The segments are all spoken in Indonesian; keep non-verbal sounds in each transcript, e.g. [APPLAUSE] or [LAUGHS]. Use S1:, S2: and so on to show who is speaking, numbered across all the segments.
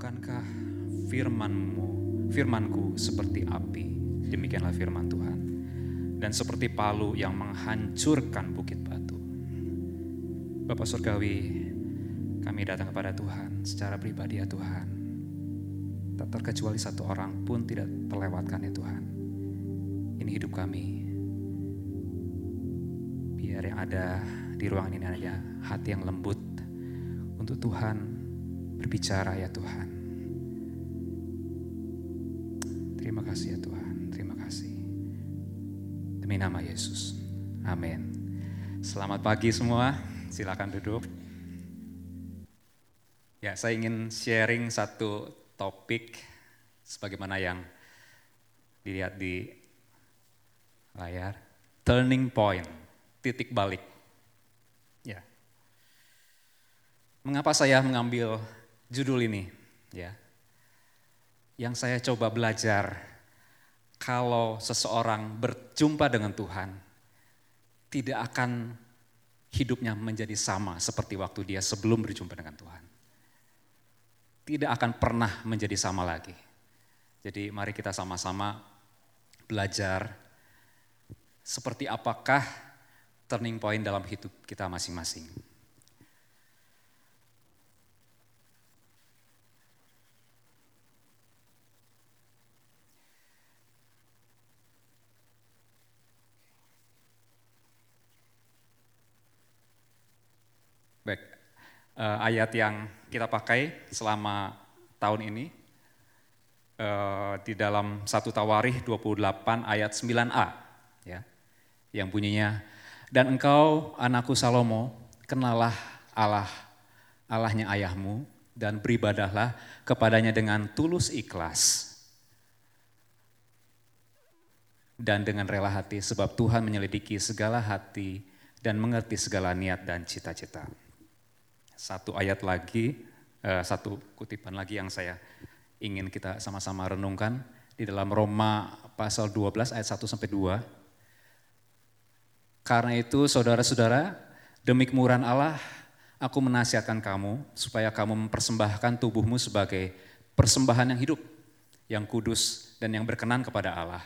S1: Bukankah firmanmu, firmanku seperti api, demikianlah firman Tuhan. Dan seperti palu yang menghancurkan bukit batu. Bapak Surgawi, kami datang kepada Tuhan secara pribadi ya Tuhan. Tak terkecuali satu orang pun tidak terlewatkan ya Tuhan. Ini hidup kami. Biar yang ada di ruangan ini aja hati yang lembut untuk Tuhan berbicara ya Tuhan. Terima kasih ya Tuhan, terima kasih. Demi nama Yesus, amin. Selamat pagi semua, silakan duduk. Ya, saya ingin sharing satu topik sebagaimana yang dilihat di layar. Turning point, titik balik. Ya. Mengapa saya mengambil judul ini? Ya. Yang saya coba belajar kalau seseorang berjumpa dengan Tuhan tidak akan hidupnya menjadi sama seperti waktu dia sebelum berjumpa dengan Tuhan tidak akan pernah menjadi sama lagi. Jadi mari kita sama-sama belajar seperti apakah turning point dalam hidup kita masing-masing. Baik, uh, ayat yang kita pakai selama tahun ini uh, di dalam satu Tawarih 28 ayat 9a ya. Yang bunyinya dan engkau anakku Salomo kenalah Allah Allahnya ayahmu dan beribadahlah kepadanya dengan tulus ikhlas dan dengan rela hati sebab Tuhan menyelidiki segala hati dan mengerti segala niat dan cita-cita satu ayat lagi, uh, satu kutipan lagi yang saya ingin kita sama-sama renungkan di dalam Roma pasal 12 ayat 1 sampai 2. Karena itu saudara-saudara, demi kemurahan Allah, aku menasihatkan kamu supaya kamu mempersembahkan tubuhmu sebagai persembahan yang hidup, yang kudus dan yang berkenan kepada Allah.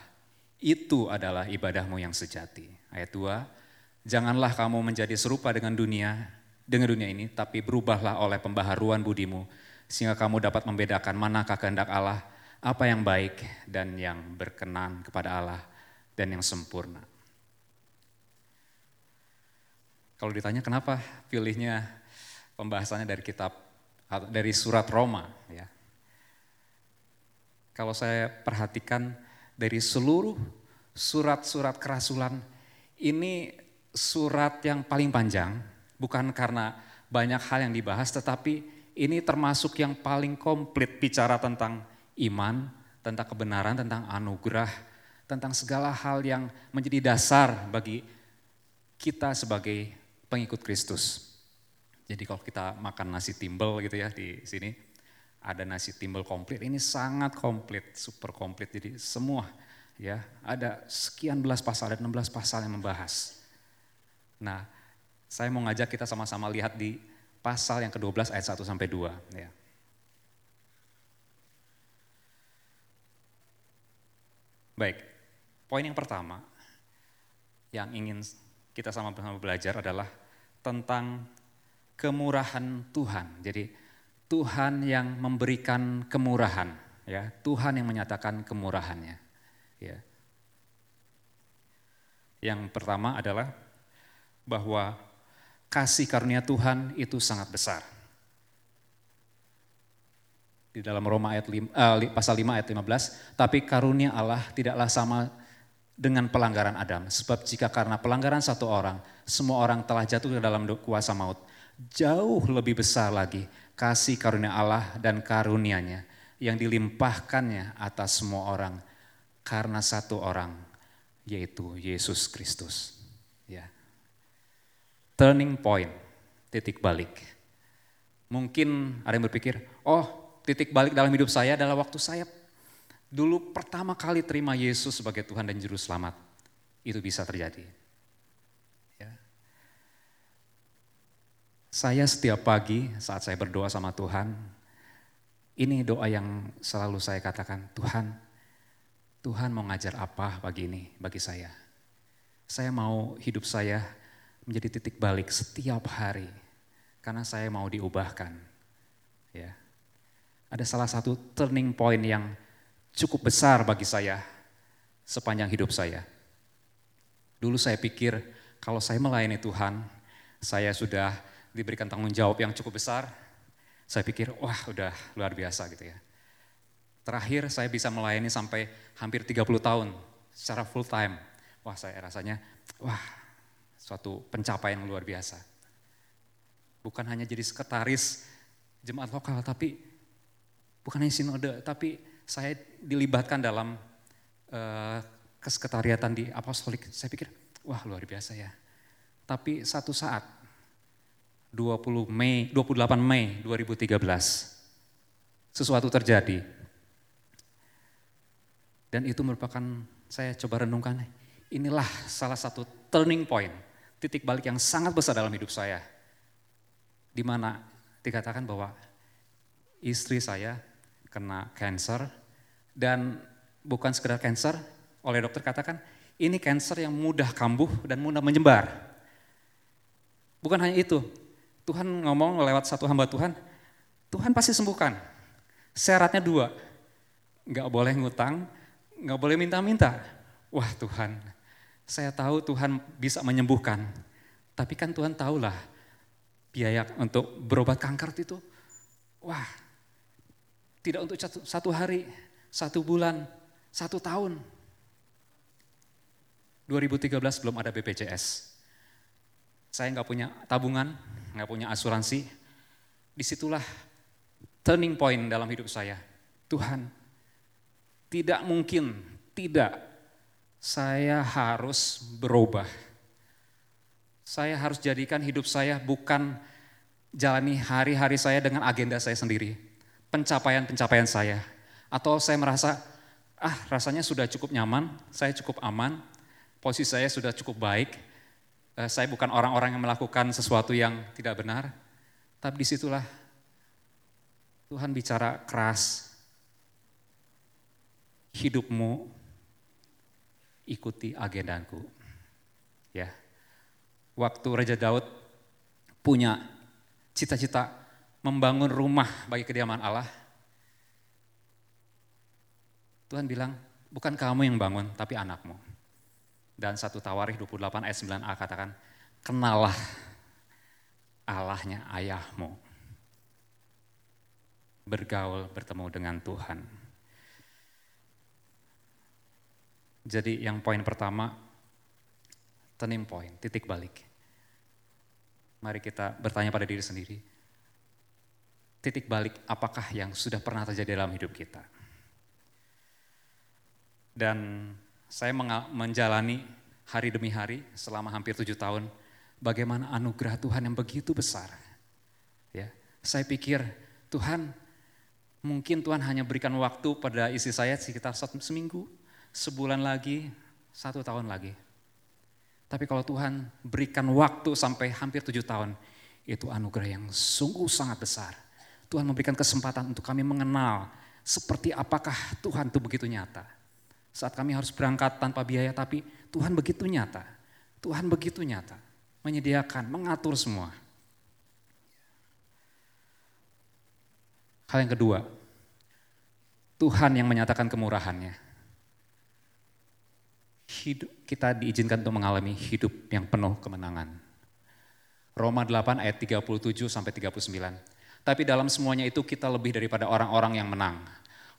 S1: Itu adalah ibadahmu yang sejati. Ayat 2, janganlah kamu menjadi serupa dengan dunia dengan dunia ini, tapi berubahlah oleh pembaharuan budimu, sehingga kamu dapat membedakan manakah kehendak Allah, apa yang baik dan yang berkenan kepada Allah dan yang sempurna. Kalau ditanya kenapa pilihnya pembahasannya dari kitab dari surat Roma ya. Kalau saya perhatikan dari seluruh surat-surat kerasulan ini surat yang paling panjang Bukan karena banyak hal yang dibahas, tetapi ini termasuk yang paling komplit bicara tentang iman, tentang kebenaran, tentang anugerah, tentang segala hal yang menjadi dasar bagi kita sebagai pengikut Kristus. Jadi kalau kita makan nasi timbel gitu ya di sini, ada nasi timbel komplit, ini sangat komplit, super komplit. Jadi semua ya ada sekian belas pasal, ada 16 pasal yang membahas. Nah saya mau ngajak kita sama-sama lihat di pasal yang ke-12 ayat 1 sampai 2 ya. Baik. Poin yang pertama yang ingin kita sama-sama belajar adalah tentang kemurahan Tuhan. Jadi Tuhan yang memberikan kemurahan, ya. Tuhan yang menyatakan kemurahannya, ya. Yang pertama adalah bahwa kasih karunia Tuhan itu sangat besar. Di dalam Roma ayat 5, uh, pasal 5 ayat 15, tapi karunia Allah tidaklah sama dengan pelanggaran Adam. Sebab jika karena pelanggaran satu orang, semua orang telah jatuh ke dalam kuasa maut. Jauh lebih besar lagi kasih karunia Allah dan karunianya yang dilimpahkannya atas semua orang karena satu orang, yaitu Yesus Kristus turning point, titik balik. Mungkin ada yang berpikir, oh titik balik dalam hidup saya adalah waktu saya dulu pertama kali terima Yesus sebagai Tuhan dan Juru Selamat. Itu bisa terjadi. Ya. Saya setiap pagi saat saya berdoa sama Tuhan, Ini doa yang selalu saya katakan, Tuhan, Tuhan mau ngajar apa bagi ini, bagi saya. Saya mau hidup saya menjadi titik balik setiap hari, karena saya mau diubahkan. Ya, ada salah satu turning point yang cukup besar bagi saya sepanjang hidup saya. Dulu saya pikir kalau saya melayani Tuhan, saya sudah diberikan tanggung jawab yang cukup besar, saya pikir, wah udah luar biasa gitu ya. Terakhir saya bisa melayani sampai hampir 30 tahun secara full time. Wah saya rasanya, wah suatu pencapaian yang luar biasa. Bukan hanya jadi sekretaris jemaat lokal, tapi bukan hanya sinode, tapi saya dilibatkan dalam uh, kesekretariatan di apostolik. Saya pikir, wah luar biasa ya. Tapi satu saat 20 Mei, 28 Mei 2013. Sesuatu terjadi. Dan itu merupakan, saya coba renungkan, inilah salah satu turning point, titik balik yang sangat besar dalam hidup saya. Di mana dikatakan bahwa istri saya kena cancer dan bukan sekedar cancer, oleh dokter katakan ini cancer yang mudah kambuh dan mudah menyebar. Bukan hanya itu, Tuhan ngomong lewat satu hamba Tuhan, Tuhan pasti sembuhkan. Syaratnya dua, nggak boleh ngutang, nggak boleh minta-minta. Wah Tuhan, saya tahu Tuhan bisa menyembuhkan. Tapi kan Tuhan tahulah biaya untuk berobat kanker itu, wah tidak untuk satu, hari, satu bulan, satu tahun. 2013 belum ada BPJS. Saya nggak punya tabungan, nggak punya asuransi, di situlah turning point dalam hidup saya. Tuhan, tidak mungkin, tidak, saya harus berubah. Saya harus jadikan hidup saya bukan jalani hari-hari saya dengan agenda saya sendiri, pencapaian-pencapaian saya. Atau saya merasa, ah rasanya sudah cukup nyaman, saya cukup aman, posisi saya sudah cukup baik, Eh, saya bukan orang-orang yang melakukan sesuatu yang tidak benar, tapi di situlah Tuhan bicara keras. Hidupmu ikuti agendaku. Ya. Waktu Raja Daud punya cita-cita membangun rumah bagi kediaman Allah, Tuhan bilang, bukan kamu yang bangun, tapi anakmu. Dan satu Tawarikh 28 ayat 9a katakan, kenalah Allahnya ayahmu. Bergaul, bertemu dengan Tuhan. Jadi yang poin pertama, turning point, titik balik. Mari kita bertanya pada diri sendiri, titik balik apakah yang sudah pernah terjadi dalam hidup kita? Dan saya menjalani hari demi hari selama hampir tujuh tahun, bagaimana anugerah Tuhan yang begitu besar. Ya, saya pikir Tuhan mungkin Tuhan hanya berikan waktu pada istri saya sekitar satu seminggu, sebulan lagi, satu tahun lagi. Tapi kalau Tuhan berikan waktu sampai hampir tujuh tahun, itu anugerah yang sungguh sangat besar. Tuhan memberikan kesempatan untuk kami mengenal seperti apakah Tuhan itu begitu nyata. Saat kami harus berangkat tanpa biaya, tapi Tuhan begitu nyata. Tuhan begitu nyata. Menyediakan, mengatur semua. Hal yang kedua, Tuhan yang menyatakan kemurahannya. Hidup, kita diizinkan untuk mengalami hidup yang penuh kemenangan. Roma 8 ayat 37 sampai 39. Tapi dalam semuanya itu kita lebih daripada orang-orang yang menang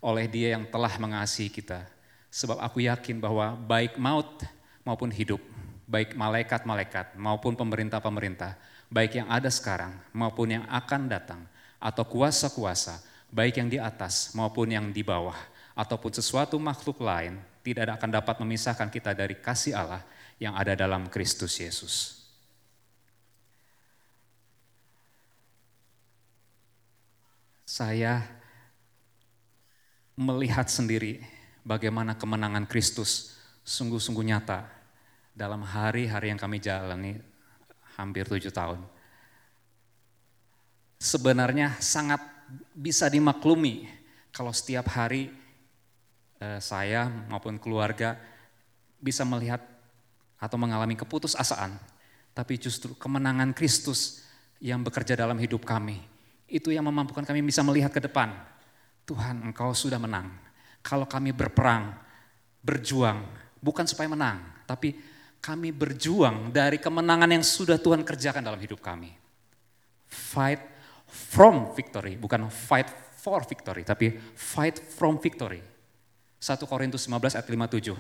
S1: oleh Dia yang telah mengasihi kita. Sebab aku yakin bahwa baik maut maupun hidup, baik malaikat-malaikat maupun pemerintah-pemerintah, baik yang ada sekarang maupun yang akan datang, atau kuasa-kuasa, baik yang di atas maupun yang di bawah, ataupun sesuatu makhluk lain, tidak akan dapat memisahkan kita dari kasih Allah yang ada dalam Kristus Yesus. Saya melihat sendiri bagaimana kemenangan Kristus sungguh-sungguh nyata dalam hari-hari yang kami jalani hampir tujuh tahun. Sebenarnya sangat bisa dimaklumi kalau setiap hari saya maupun keluarga bisa melihat atau mengalami keputusasaan, tapi justru kemenangan Kristus yang bekerja dalam hidup kami, itu yang memampukan kami bisa melihat ke depan. Tuhan engkau sudah menang. Kalau kami berperang, berjuang, bukan supaya menang, tapi kami berjuang dari kemenangan yang sudah Tuhan kerjakan dalam hidup kami. Fight from victory, bukan fight for victory, tapi fight from victory. 1 Korintus 15 ayat 57.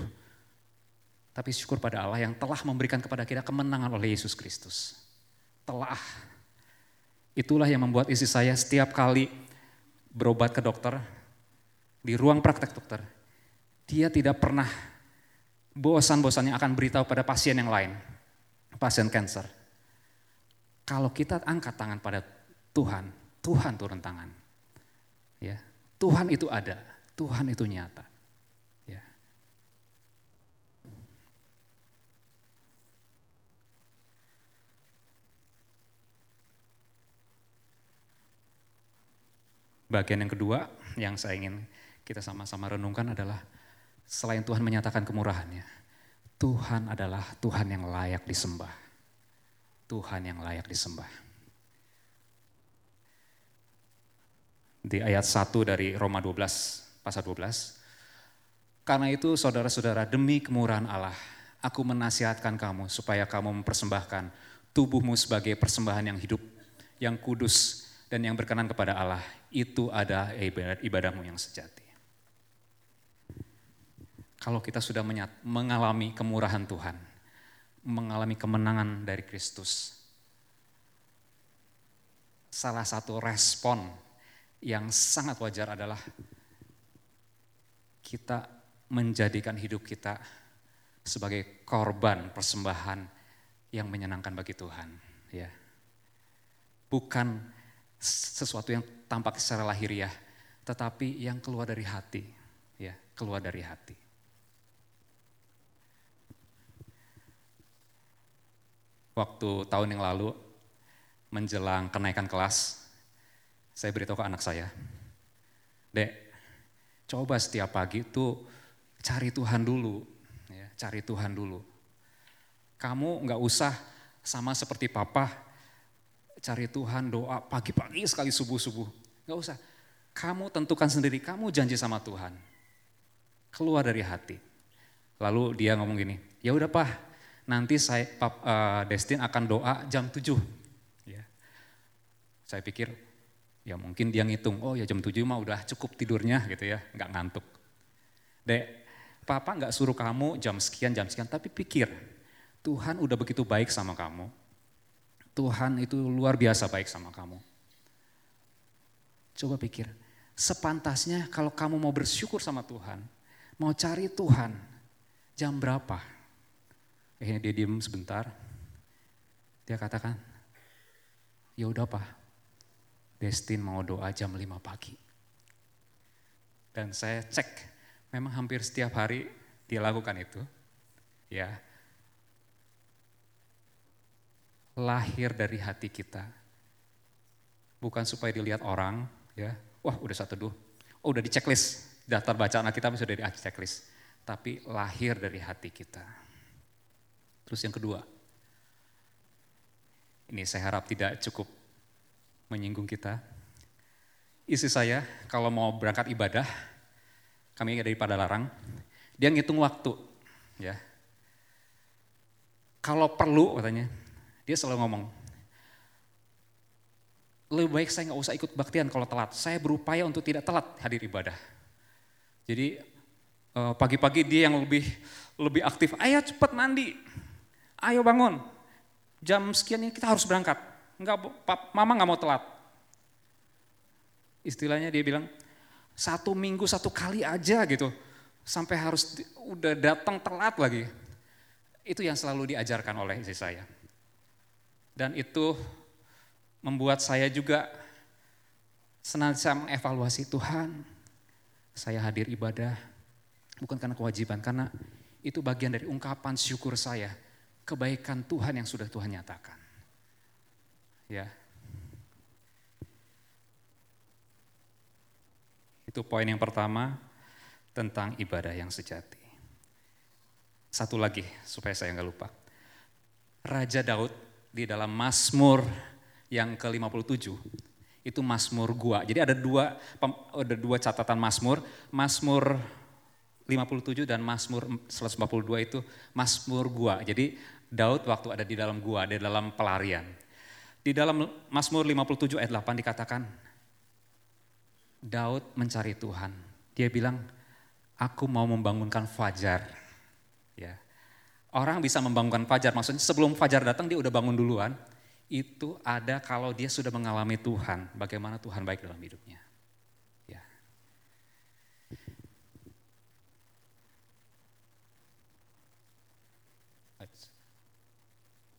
S1: Tapi syukur pada Allah yang telah memberikan kepada kita kemenangan oleh Yesus Kristus. Telah. Itulah yang membuat istri saya setiap kali berobat ke dokter, di ruang praktek dokter, dia tidak pernah bosan-bosannya akan beritahu pada pasien yang lain, pasien cancer. Kalau kita angkat tangan pada Tuhan, Tuhan turun tangan. Ya, Tuhan itu ada, Tuhan itu nyata. Bagian yang kedua yang saya ingin kita sama-sama renungkan adalah selain Tuhan menyatakan kemurahannya, Tuhan adalah Tuhan yang layak disembah. Tuhan yang layak disembah. Di ayat 1 dari Roma 12, pasal 12. Karena itu saudara-saudara demi kemurahan Allah, aku menasihatkan kamu supaya kamu mempersembahkan tubuhmu sebagai persembahan yang hidup, yang kudus, dan yang berkenan kepada Allah itu ada ibadah, ibadahmu yang sejati. Kalau kita sudah mengalami kemurahan Tuhan, mengalami kemenangan dari Kristus, salah satu respon yang sangat wajar adalah kita menjadikan hidup kita sebagai korban persembahan yang menyenangkan bagi Tuhan, ya. Bukan sesuatu yang tampak secara lahiriah, tetapi yang keluar dari hati, ya, keluar dari hati. Waktu tahun yang lalu menjelang kenaikan kelas, saya beritahu ke anak saya, Dek, coba setiap pagi itu cari Tuhan dulu, ya, cari Tuhan dulu. Kamu nggak usah sama seperti papa cari Tuhan, doa pagi-pagi sekali subuh-subuh. Gak usah. Kamu tentukan sendiri, kamu janji sama Tuhan. Keluar dari hati. Lalu dia ngomong gini, ya udah pak, nanti saya pap, uh, Destin akan doa jam 7. Ya. Saya pikir, ya mungkin dia ngitung, oh ya jam 7 mah udah cukup tidurnya gitu ya, nggak ngantuk. Dek, papa nggak suruh kamu jam sekian, jam sekian, tapi pikir, Tuhan udah begitu baik sama kamu, Tuhan itu luar biasa baik sama kamu. Coba pikir, sepantasnya kalau kamu mau bersyukur sama Tuhan, mau cari Tuhan, jam berapa? Akhirnya dia diem sebentar, dia katakan, ya udah pak, Destin mau doa jam 5 pagi. Dan saya cek, memang hampir setiap hari dia lakukan itu. Ya, lahir dari hati kita. Bukan supaya dilihat orang, ya, wah udah satu duh, oh udah di checklist, daftar bacaan kita sudah di checklist. Tapi lahir dari hati kita. Terus yang kedua, ini saya harap tidak cukup menyinggung kita. Isi saya kalau mau berangkat ibadah, kami dari larang, dia ngitung waktu, ya. Kalau perlu katanya, dia selalu ngomong, lebih baik saya nggak usah ikut baktian kalau telat. Saya berupaya untuk tidak telat hadir ibadah. Jadi eh, pagi-pagi dia yang lebih lebih aktif. Ayo cepat mandi, ayo bangun. Jam sekian ini kita harus berangkat. Enggak, mama nggak mau telat. Istilahnya dia bilang satu minggu satu kali aja gitu, sampai harus udah datang telat lagi. Itu yang selalu diajarkan oleh istri saya. Dan itu membuat saya juga senantiasa mengevaluasi Tuhan. Saya hadir ibadah bukan karena kewajiban, karena itu bagian dari ungkapan syukur saya kebaikan Tuhan yang sudah Tuhan nyatakan. Ya. Itu poin yang pertama tentang ibadah yang sejati. Satu lagi supaya saya nggak lupa. Raja Daud di dalam Mazmur yang ke-57 itu Mazmur gua. Jadi ada dua ada dua catatan Mazmur, Mazmur 57 dan Mazmur 142 itu Mazmur gua. Jadi Daud waktu ada di dalam gua, di dalam pelarian. Di dalam Mazmur 57 ayat 8 dikatakan Daud mencari Tuhan. Dia bilang, aku mau membangunkan fajar Ya. Orang bisa membangunkan fajar, maksudnya sebelum fajar datang dia udah bangun duluan. Itu ada kalau dia sudah mengalami Tuhan, bagaimana Tuhan baik dalam hidupnya. Ya.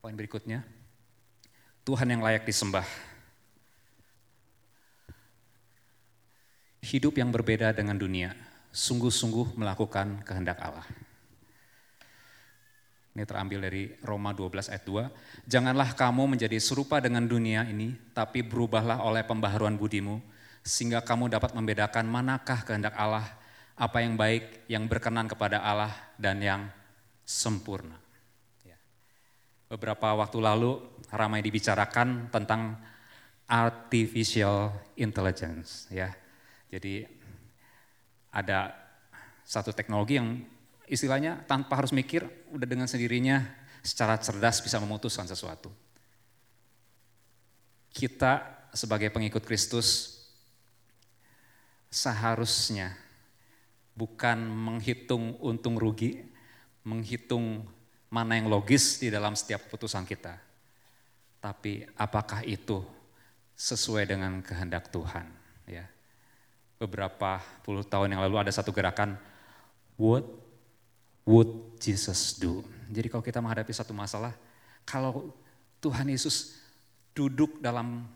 S1: Poin berikutnya, Tuhan yang layak disembah. Hidup yang berbeda dengan dunia, sungguh-sungguh melakukan kehendak Allah. Ini terambil dari Roma 12 ayat 2. Janganlah kamu menjadi serupa dengan dunia ini, tapi berubahlah oleh pembaharuan budimu, sehingga kamu dapat membedakan manakah kehendak Allah, apa yang baik, yang berkenan kepada Allah, dan yang sempurna. Ya. Beberapa waktu lalu ramai dibicarakan tentang artificial intelligence. ya. Jadi ada satu teknologi yang istilahnya tanpa harus mikir, udah dengan sendirinya secara cerdas bisa memutuskan sesuatu. Kita sebagai pengikut Kristus seharusnya bukan menghitung untung rugi, menghitung mana yang logis di dalam setiap keputusan kita. Tapi apakah itu sesuai dengan kehendak Tuhan? Ya. Beberapa puluh tahun yang lalu ada satu gerakan, What would Jesus do? Jadi kalau kita menghadapi satu masalah, kalau Tuhan Yesus duduk dalam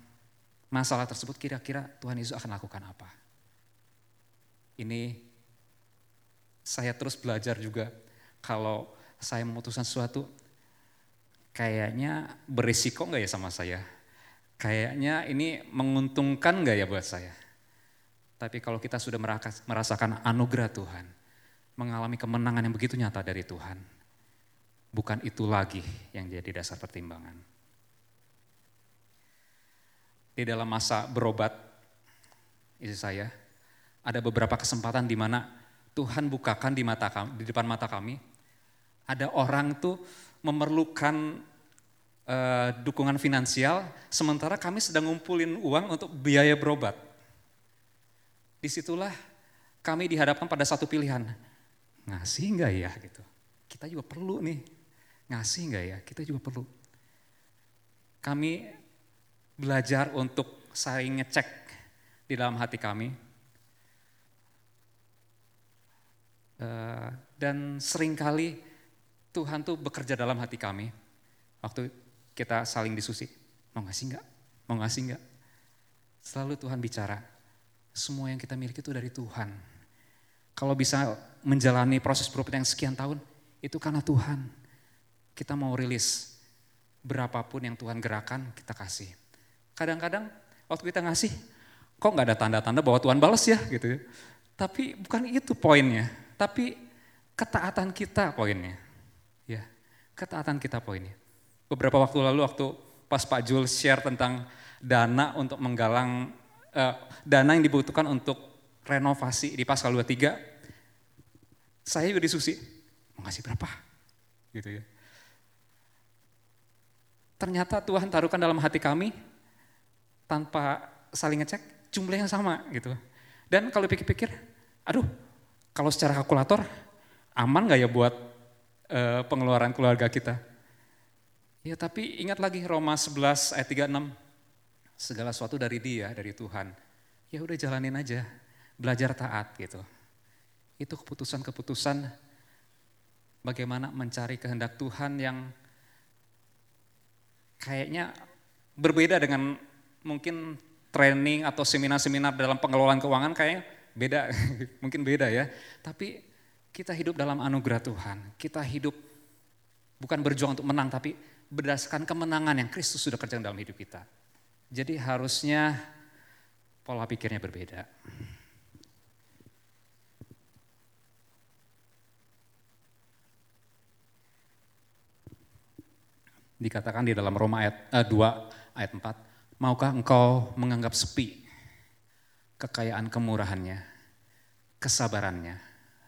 S1: masalah tersebut, kira-kira Tuhan Yesus akan lakukan apa? Ini saya terus belajar juga kalau saya memutuskan sesuatu, kayaknya berisiko nggak ya sama saya? Kayaknya ini menguntungkan nggak ya buat saya? Tapi kalau kita sudah merasakan anugerah Tuhan, mengalami kemenangan yang begitu nyata dari Tuhan. Bukan itu lagi yang jadi dasar pertimbangan. Di dalam masa berobat, isi saya, ada beberapa kesempatan di mana Tuhan bukakan di mata kami, di depan mata kami, ada orang tuh memerlukan uh, dukungan finansial, sementara kami sedang ngumpulin uang untuk biaya berobat. Di situlah kami dihadapkan pada satu pilihan, ngasih enggak ya gitu. Kita juga perlu nih, ngasih enggak ya, kita juga perlu. Kami belajar untuk saling ngecek di dalam hati kami. Eh, dan sering kali Tuhan tuh bekerja dalam hati kami. Waktu kita saling diskusi, mau ngasih enggak? Mau ngasih enggak? Selalu Tuhan bicara, semua yang kita miliki itu dari Tuhan. Kalau bisa menjalani proses berobat yang sekian tahun, itu karena Tuhan. Kita mau rilis berapapun yang Tuhan gerakan, kita kasih. Kadang-kadang waktu kita ngasih, kok nggak ada tanda-tanda bahwa Tuhan balas ya gitu ya. Tapi bukan itu poinnya, tapi ketaatan kita poinnya. Ya, ketaatan kita poinnya. Beberapa waktu lalu waktu pas Pak Jul share tentang dana untuk menggalang, uh, dana yang dibutuhkan untuk renovasi di Pasal 23, saya juga diskusi, mau ngasih berapa? Gitu ya. Ternyata Tuhan taruhkan dalam hati kami tanpa saling ngecek jumlahnya sama gitu. Dan kalau pikir-pikir, aduh kalau secara kalkulator aman gak ya buat uh, pengeluaran keluarga kita? Ya tapi ingat lagi Roma 11 ayat 36, segala sesuatu dari dia, dari Tuhan. Ya udah jalanin aja, belajar taat gitu. Itu keputusan-keputusan bagaimana mencari kehendak Tuhan yang kayaknya berbeda dengan mungkin training atau seminar-seminar dalam pengelolaan keuangan kayaknya beda, [LAUGHS] mungkin beda ya. Tapi kita hidup dalam anugerah Tuhan. Kita hidup bukan berjuang untuk menang, tapi berdasarkan kemenangan yang Kristus sudah kerjakan dalam hidup kita. Jadi harusnya pola pikirnya berbeda. Dikatakan di dalam Roma ayat eh, 2 ayat 4, maukah engkau menganggap sepi kekayaan kemurahannya, kesabarannya,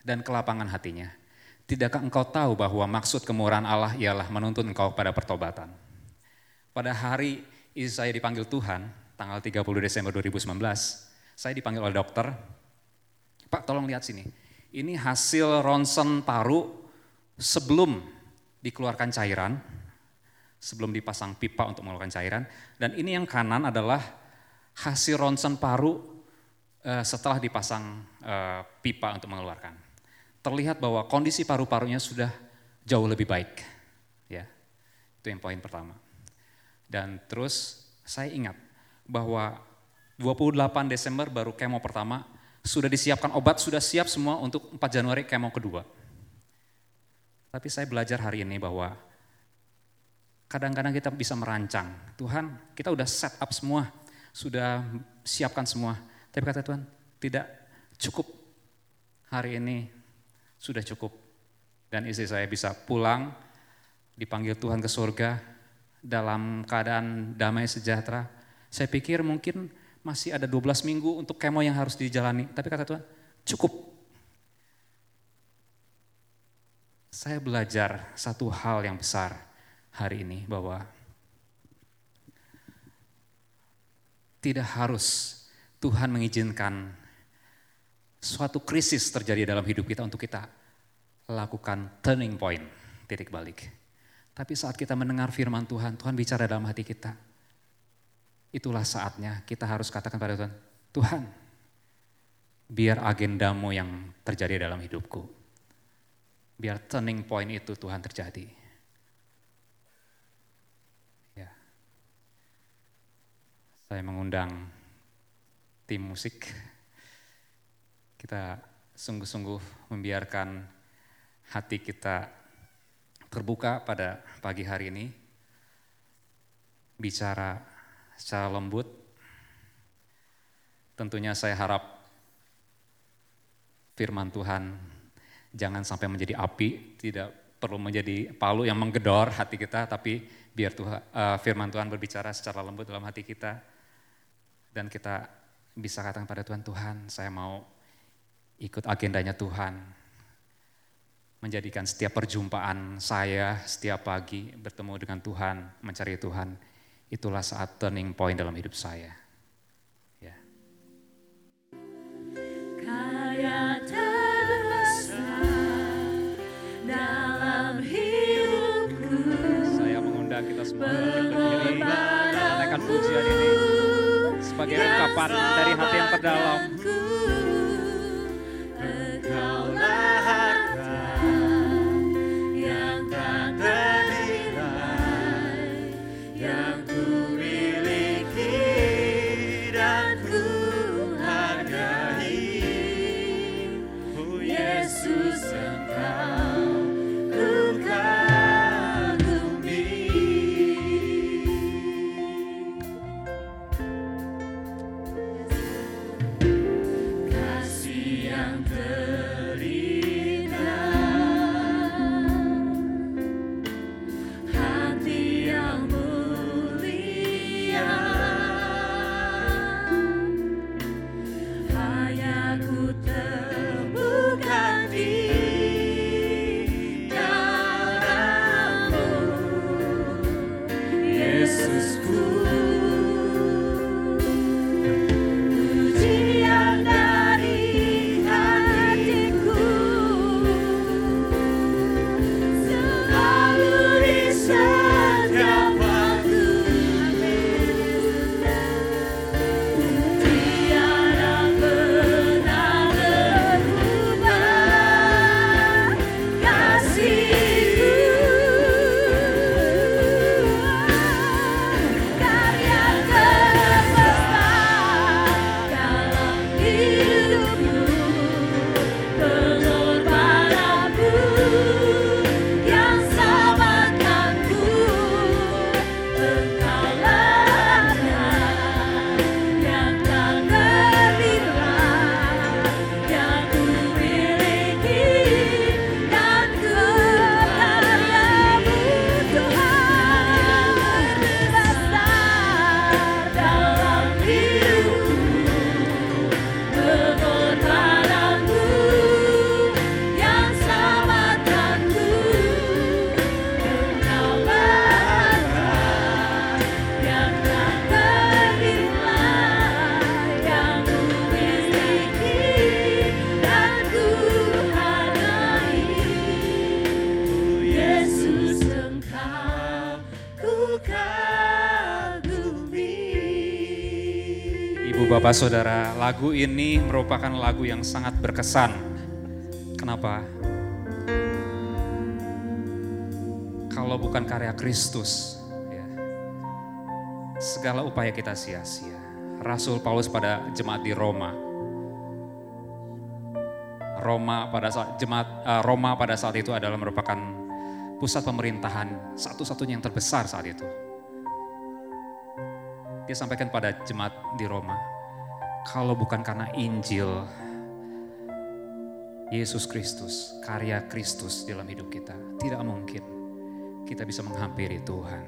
S1: dan kelapangan hatinya? Tidakkah engkau tahu bahwa maksud kemurahan Allah ialah menuntun engkau pada pertobatan? Pada hari saya dipanggil Tuhan, tanggal 30 Desember 2019, saya dipanggil oleh dokter, Pak tolong lihat sini, ini hasil ronsen paru sebelum dikeluarkan cairan, sebelum dipasang pipa untuk mengeluarkan cairan, dan ini yang kanan adalah hasil ronsen paru eh, setelah dipasang eh, pipa untuk mengeluarkan. Terlihat bahwa kondisi paru-parunya sudah jauh lebih baik. Ya, itu yang poin pertama. Dan terus saya ingat bahwa 28 Desember baru kemo pertama, sudah disiapkan obat, sudah siap semua untuk 4 Januari kemo kedua. Tapi saya belajar hari ini bahwa kadang-kadang kita bisa merancang. Tuhan, kita udah set up semua, sudah siapkan semua. Tapi kata Tuhan, tidak cukup. Hari ini sudah cukup. Dan istri saya bisa pulang, dipanggil Tuhan ke surga, dalam keadaan damai sejahtera. Saya pikir mungkin masih ada 12 minggu untuk kemo yang harus dijalani. Tapi kata Tuhan, cukup. saya belajar satu hal yang besar hari ini bahwa tidak harus Tuhan mengizinkan suatu krisis terjadi dalam hidup kita untuk kita lakukan turning point, titik balik. Tapi saat kita mendengar firman Tuhan, Tuhan bicara dalam hati kita. Itulah saatnya kita harus katakan pada Tuhan, Tuhan, biar agendamu yang terjadi dalam hidupku biar turning point itu Tuhan terjadi. Saya mengundang tim musik. Kita sungguh-sungguh membiarkan hati kita terbuka pada pagi hari ini. Bicara secara lembut. Tentunya saya harap firman Tuhan jangan sampai menjadi api, tidak perlu menjadi palu yang menggedor hati kita, tapi biar Tuhan, uh, firman Tuhan berbicara secara lembut dalam hati kita, dan kita bisa katakan pada Tuhan, Tuhan saya mau ikut agendanya Tuhan, menjadikan setiap perjumpaan saya setiap pagi bertemu dengan Tuhan, mencari Tuhan, itulah saat turning point dalam hidup saya. Ya. kita semua berdiri menaikkan pujian ini sebagai ungkapan dari hati yang terdalam. Saudara, lagu ini merupakan lagu yang sangat berkesan. Kenapa? Kalau bukan karya Kristus, ya, segala upaya kita sia-sia. Rasul Paulus pada jemaat di Roma, Roma pada saat jemaat uh, Roma pada saat itu adalah merupakan pusat pemerintahan satu-satunya yang terbesar saat itu. Dia sampaikan pada jemaat di Roma, kalau bukan karena Injil Yesus Kristus, karya Kristus dalam hidup kita, tidak mungkin kita bisa menghampiri Tuhan.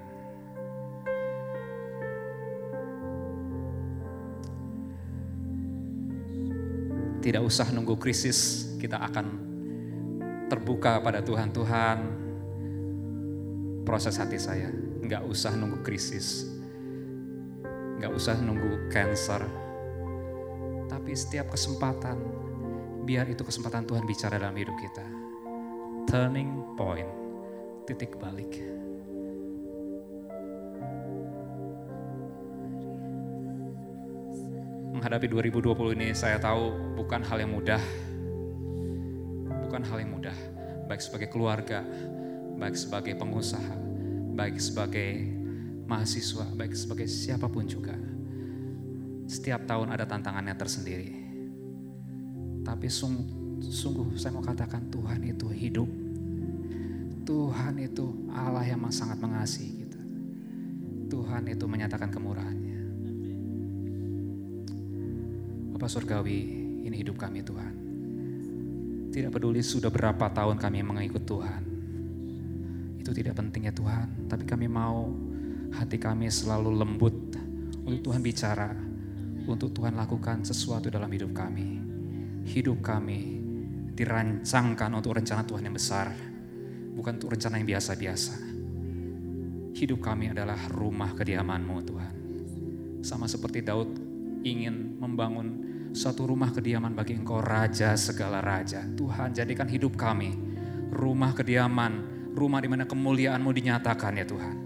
S1: Tidak usah nunggu krisis, kita akan terbuka pada Tuhan. Tuhan, proses hati saya, nggak usah nunggu krisis, nggak usah nunggu cancer, tapi setiap kesempatan, biar itu kesempatan Tuhan bicara dalam hidup kita. Turning point, titik balik. Menghadapi 2020 ini saya tahu bukan hal yang mudah. Bukan hal yang mudah. Baik sebagai keluarga, baik sebagai pengusaha, baik sebagai mahasiswa, baik sebagai siapa pun juga. Setiap tahun ada tantangannya tersendiri. Tapi sungguh, sungguh saya mau katakan Tuhan itu hidup. Tuhan itu Allah yang sangat mengasihi kita. Tuhan itu menyatakan kemurahannya. Bapak Surgawi, ini hidup kami Tuhan. Tidak peduli sudah berapa tahun kami mengikut Tuhan. Itu tidak penting ya Tuhan, tapi kami mau hati kami selalu lembut untuk Tuhan bicara, untuk Tuhan lakukan sesuatu dalam hidup kami. Hidup kami dirancangkan untuk rencana Tuhan yang besar, bukan untuk rencana yang biasa-biasa. Hidup kami adalah rumah kediaman-Mu Tuhan. Sama seperti Daud ingin membangun suatu rumah kediaman bagi Engkau Raja segala Raja. Tuhan jadikan hidup kami rumah kediaman, rumah di mana kemuliaan-Mu dinyatakan ya Tuhan.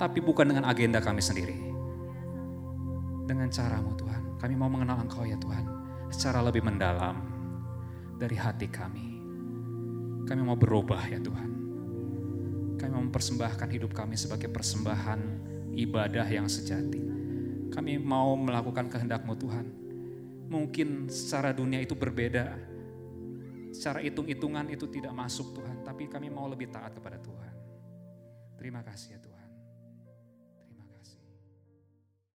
S1: Tapi bukan dengan agenda kami sendiri. Dengan caramu Tuhan. Kami mau mengenal Engkau ya Tuhan, secara lebih mendalam dari hati kami. Kami mau berubah ya Tuhan. Kami mau mempersembahkan hidup kami sebagai persembahan ibadah yang sejati. Kami mau melakukan kehendak-Mu Tuhan. Mungkin secara dunia itu berbeda. Secara hitung-hitungan itu tidak masuk Tuhan. Tapi kami mau lebih taat kepada Tuhan. Terima kasih ya Tuhan.